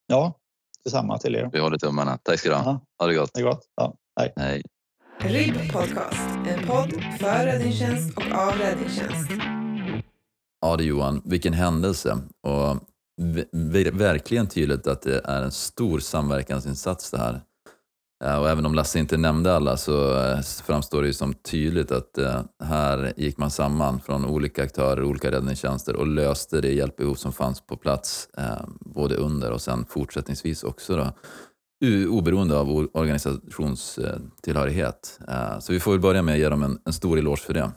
Ja, detsamma till er. Vi håller tummarna. Tack ska du ha. Ha det gott. Det gott. Ja, hej. hej. RIB Podcast, en podd för räddningstjänst och av räddningstjänst. Ja du Johan, vilken händelse. Och verkligen tydligt att det är en stor samverkansinsats det här. Eh, och även om Lasse inte nämnde alla så eh, framstår det ju som tydligt att eh, här gick man samman från olika aktörer, olika räddningstjänster och löste det hjälpbehov som fanns på plats både under och sen fortsättningsvis också. Då, oberoende av organisationstillhörighet. Så vi får väl börja med att ge dem en, en stor eloge för det.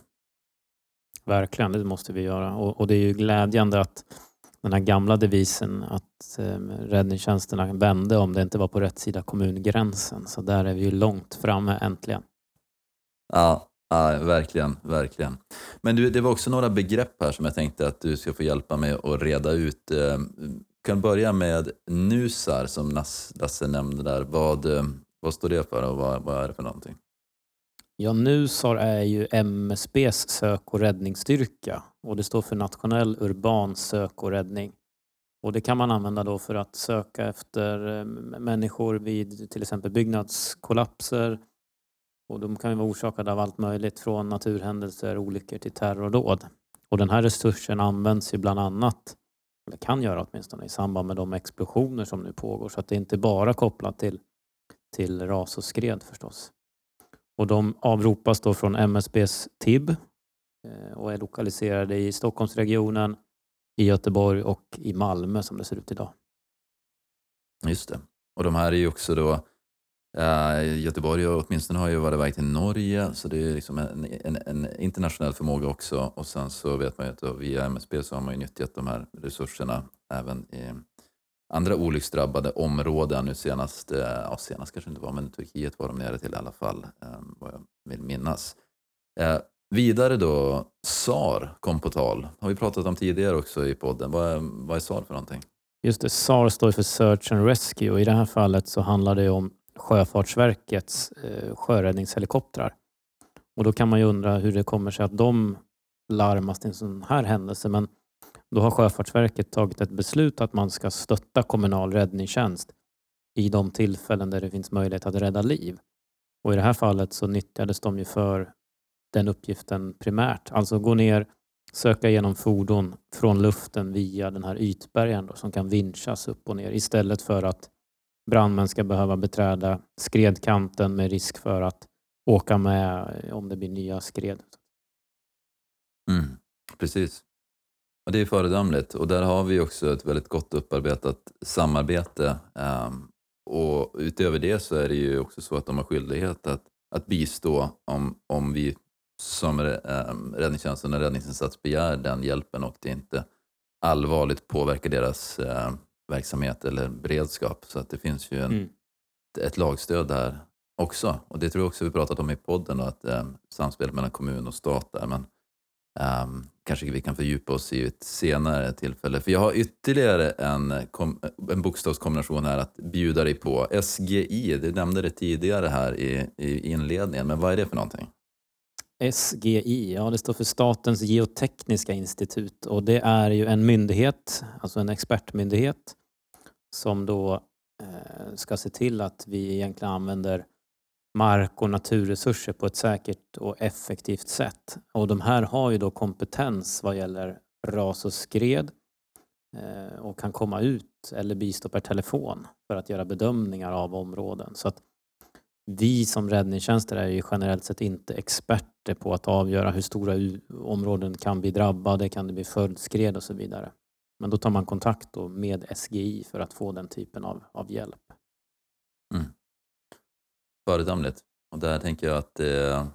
Verkligen, det måste vi göra. Och, och det är ju glädjande att den här gamla devisen att eh, räddningstjänsterna vände om det inte var på rätt sida kommungränsen. Så där är vi ju långt framme äntligen. Ja, ja verkligen, verkligen. Men du, det var också några begrepp här som jag tänkte att du ska få hjälpa mig att reda ut. Eh, kan börja med NUSAR som Lasse nämnde där. Vad, ehm, vad står det för och vad, vad är det för någonting? Ja, NUSAR är ju MSBs sök och räddningsstyrka och det står för nationell urban sök och räddning. Och det kan man använda då för att söka efter eh, människor vid till exempel byggnadskollapser. Och de kan ju vara orsakade av allt möjligt från naturhändelser, olyckor till terrordåd. Och den här resursen används ju bland annat eller kan göra åtminstone, i samband med de explosioner som nu pågår. Så att det är inte bara kopplat till, till ras och skred förstås. Och de avropas då från MSBs TIB eh, och är lokaliserade i Stockholmsregionen, i Göteborg och i Malmö som det ser ut idag. Just det. Och de här är ju också då Uh, Göteborg åtminstone har ju varit iväg till Norge så det är liksom en, en, en, internationell förmåga också och sen så vet man ju att via MSB så har man ju nyttjat de här resurserna även i andra olycksdrabbade områden. Nu senast, eh, ja, senast kanske inte var men Turkiet var de nere till i alla fall eh, vad jag vill minnas. Eh, vidare då, SAR kom på tal. Har vi pratat om tidigare också i podden. Vad är, vad är SAR för någonting? Just det, SAR står för Search and Rescue och i det här fallet så handlar det om Sjöfartsverkets eh, sjöräddningshelikoptrar. Och då kan man ju undra hur det kommer sig att de larmas till en sån här händelse. Men då har Sjöfartsverket tagit ett beslut att man ska stötta kommunal räddningstjänst i de tillfällen där det finns möjlighet att rädda liv. Och I det här fallet så nyttjades de ju för den uppgiften primärt. Alltså gå ner, söka igenom fordon från luften via den här ytbergen då, som kan vinschas upp och ner istället för att brandmän ska behöva beträda skredkanten med risk för att åka med om det blir nya skred. Mm, precis. Och det är föredömligt och där har vi också ett väldigt gott upparbetat samarbete. Um, och utöver det så är det ju också så att de har skyldighet att, att bistå om, om vi som um, räddningstjänsten och räddningsinsats begär den hjälpen och det inte allvarligt påverkar deras uh, verksamhet eller beredskap. Så att det finns ju en, mm. ett lagstöd där också. Och det tror jag också vi pratat om i podden, och att eh, samspelet mellan kommun och stat där. Men um, kanske vi kan fördjupa oss i ett senare tillfälle. För jag har ytterligare en, en bokstavskombination här att bjuda dig på. SGI, du nämnde det tidigare här i, i inledningen, men vad är det för någonting? SGI, ja det står för Statens geotekniska institut och det är ju en myndighet, alltså en expertmyndighet som då eh, ska se till att vi egentligen använder mark och naturresurser på ett säkert och effektivt sätt. Och de här har ju då kompetens vad gäller ras och skred eh, och kan komma ut eller bistå per telefon för att göra bedömningar av områden. Så att vi som räddningstjänster är ju generellt sett inte experter på att avgöra hur stora områden kan bli drabbade, kan det bli följdskred och så vidare. Men då tar man kontakt med SGI för att få den typen av, av hjälp. Mm. Föredömligt. Och där tänker jag att det,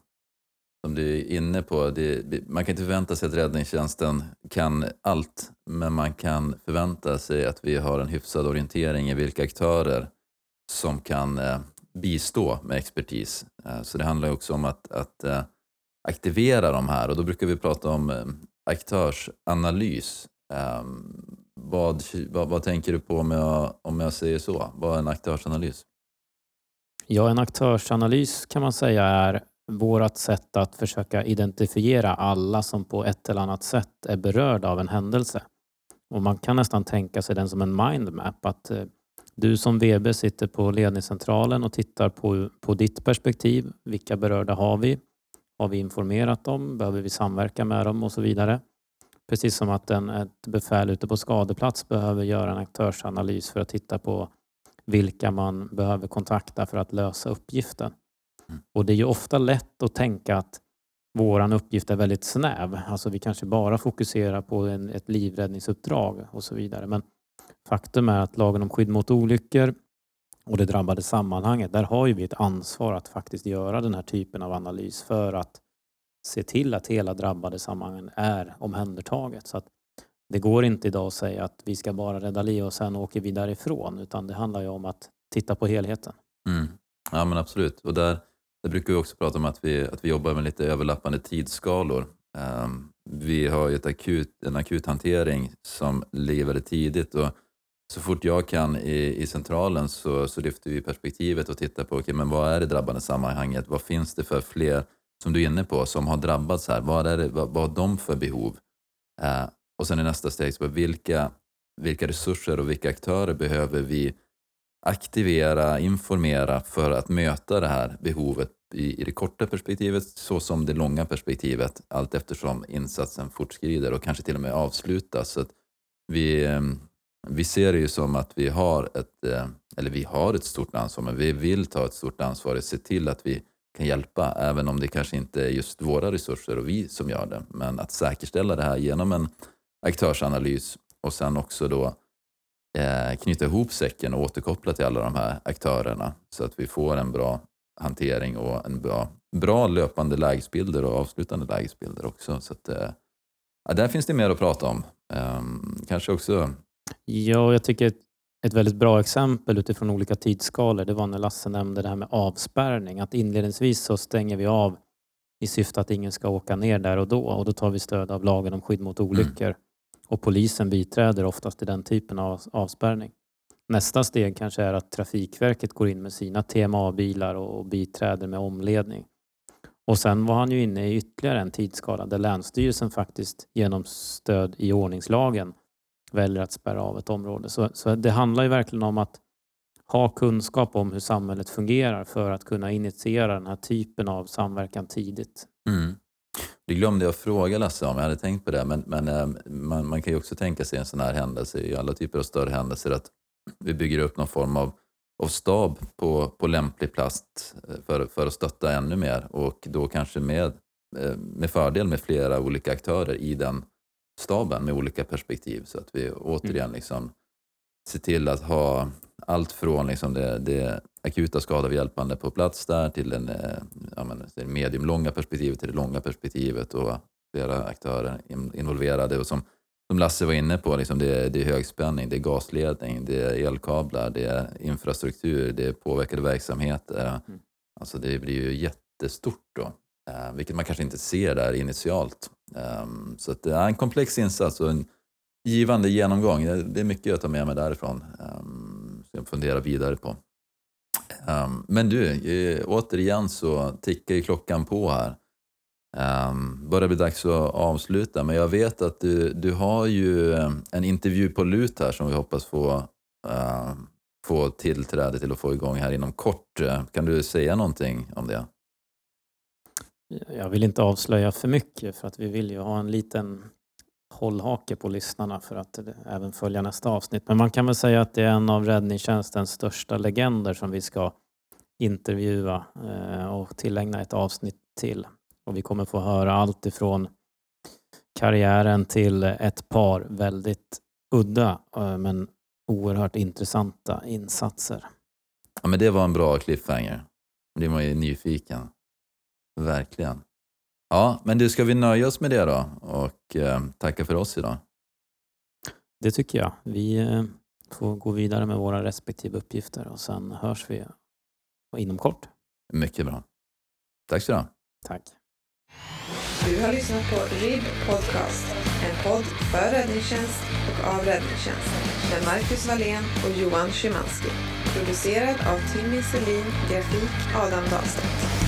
som du är inne på, det, man kan inte förvänta sig att räddningstjänsten kan allt, men man kan förvänta sig att vi har en hyfsad orientering i vilka aktörer som kan eh, bistå med expertis. Eh, så det handlar också om att, att eh, aktivera de här och då brukar vi prata om eh, aktörsanalys ehm, vad, vad, vad, tänker du på om jag, om jag säger så? Vad är en aktörsanalys? Ja, en aktörsanalys kan man säga är vårt sätt att försöka identifiera alla som på ett eller annat sätt är berörda av en händelse. Och Man kan nästan tänka sig den som en mindmap. Att eh, du som VB sitter på ledningscentralen och tittar på, på ditt perspektiv. Vilka berörda har vi? Har vi informerat dem? Behöver vi samverka med dem och så vidare? Precis som att en, ett befäl ute på skadeplats behöver göra en aktörsanalys för att titta på vilka man behöver kontakta för att lösa uppgiften. Mm. Och Det är ju ofta lätt att tänka att vår uppgift är väldigt snäv. Alltså vi kanske bara fokuserar på en, ett livräddningsuppdrag och så vidare. Men faktum är att lagen om skydd mot olyckor och det drabbade sammanhanget, där har ju vi ett ansvar att faktiskt göra den här typen av analys för att se till att hela drabbade sammanhang är omhändertaget. Så att det går inte idag att säga att vi ska bara rädda liv och sen åker vi därifrån utan det handlar ju om att titta på helheten. Mm. Ja men absolut och där, där brukar vi också prata om att vi, att vi jobbar med lite överlappande tidsskalor. Um, ehm, vi har ju ett akut, en akut hantering som ligger väldigt tidigt och så fort jag kan i, i centralen så, så lyfter vi perspektivet och tittar på okay, men vad är det drabbande sammanhanget? Vad finns det för fler som du är inne på, som har drabbats här. Vad, är det, vad, vad har de för behov? Uh, och sen i nästa steg, så vilka, vilka resurser och vilka aktörer behöver vi aktivera, informera för att möta det här behovet i, i det korta perspektivet så som det långa perspektivet allt eftersom insatsen fortskrider och kanske till och med avslutas. Så vi, ehm, vi ser det ju som att vi har ett, eh, eller vi har ett stort ansvar, men vi vill ta ett stort ansvar och se till att vi kan hjälpa, även om det kanske inte är just våra resurser och vi som gör det. Men att säkerställa det här genom en aktörsanalys och sen också då eh, knyta ihop säcken och återkoppla till alla de här aktörerna så att vi får en bra hantering och en bra, bra löpande lägesbilder och avslutande lägesbilder också. Så att, eh, ja, där finns det mer att prata om. Um, kanske också... Ja, jag tycker ett, ett väldigt bra exempel utifrån olika tidsskalor det var när Lasse nämnde det här med avspärrning. Att inledningsvis så stänger vi av i syfte att ingen ska åka ner där och då och då tar vi stöd av lagen om skydd mot olyckor. Mm. Och polisen biträder oftast i den typen av avspärrning. Nästa steg kanske är att Trafikverket går in med sina TMA-bilar och biträder med omledning. Och sen var han ju inne i ytterligare en tidsskala där Länsstyrelsen faktiskt genom stöd i ordningslagen väljer att spärra av ett område. Så, så det handlar ju verkligen om att ha kunskap om hur samhället fungerar för att kunna initiera den här typen av samverkan tidigt. Mm. Det glömde jag fråga Lasse om, jag hade tänkt på det, men, men eh, man, man, kan ju också tänka sig en sån här händelse i alla typer av större händelser att vi bygger upp någon form av, av stab på, på lämplig plats eh, för, för att stötta ännu mer och då kanske med, eh, med fördel med flera olika aktörer i den staben med olika perspektiv så att vi återigen mm. liksom ser till att ha allt från liksom det, det akuta skadavhjälpande på plats där till den, eh, ja, men, det mediumlånga perspektivet till det långa perspektivet och flera aktörer involverade. Och som, som Lasse var inne på, liksom det, det är högspänning, det är gasledning, det är elkablar, det är infrastruktur, det är påverkade verksamheter. Mm. Alltså det blir ju jättestort då, eh, vilket man kanske inte ser där initialt. Um, så det är en komplex insats och en givande genomgång. Det är mycket jag tar med mig därifrån um, som jag funderar vidare på. Um, men du, eh, återigen så tickar ju klockan på här. Um, börjar bli dags att avsluta, men jag vet att du, du har ju en intervju på lut här som vi hoppas få, uh, få tillträde till och få igång här inom kort. Kan du säga någonting om det? Jag vill inte avslöja för mycket för att vi vill ju ha en liten hållhake på lyssnarna för att även följa nästa avsnitt. Men man kan väl säga att det är en av räddningstjänstens största legender som vi ska intervjua eh, och tillägna ett avsnitt till. Och vi kommer få höra allt ifrån karriären till ett par väldigt udda eh, men oerhört intressanta insatser. Ja, men det var en bra cliffhanger. Det var ju nyfiken. Verkligen. Ja, men du, ska vi nöja oss med det då och eh, tacka för oss idag? Det tycker jag. Vi eh, får gå vidare med våra respektive uppgifter och sen hörs vi inom kort. Mycket bra. Tack så du Tack. Du har lyssnat på RIB Podcast, en podd för räddningstjänst och av räddningstjänst med Marcus Wallén och Johan Szymanski. Producerad av Timmy Selin, grafik Adam Dahlstedt.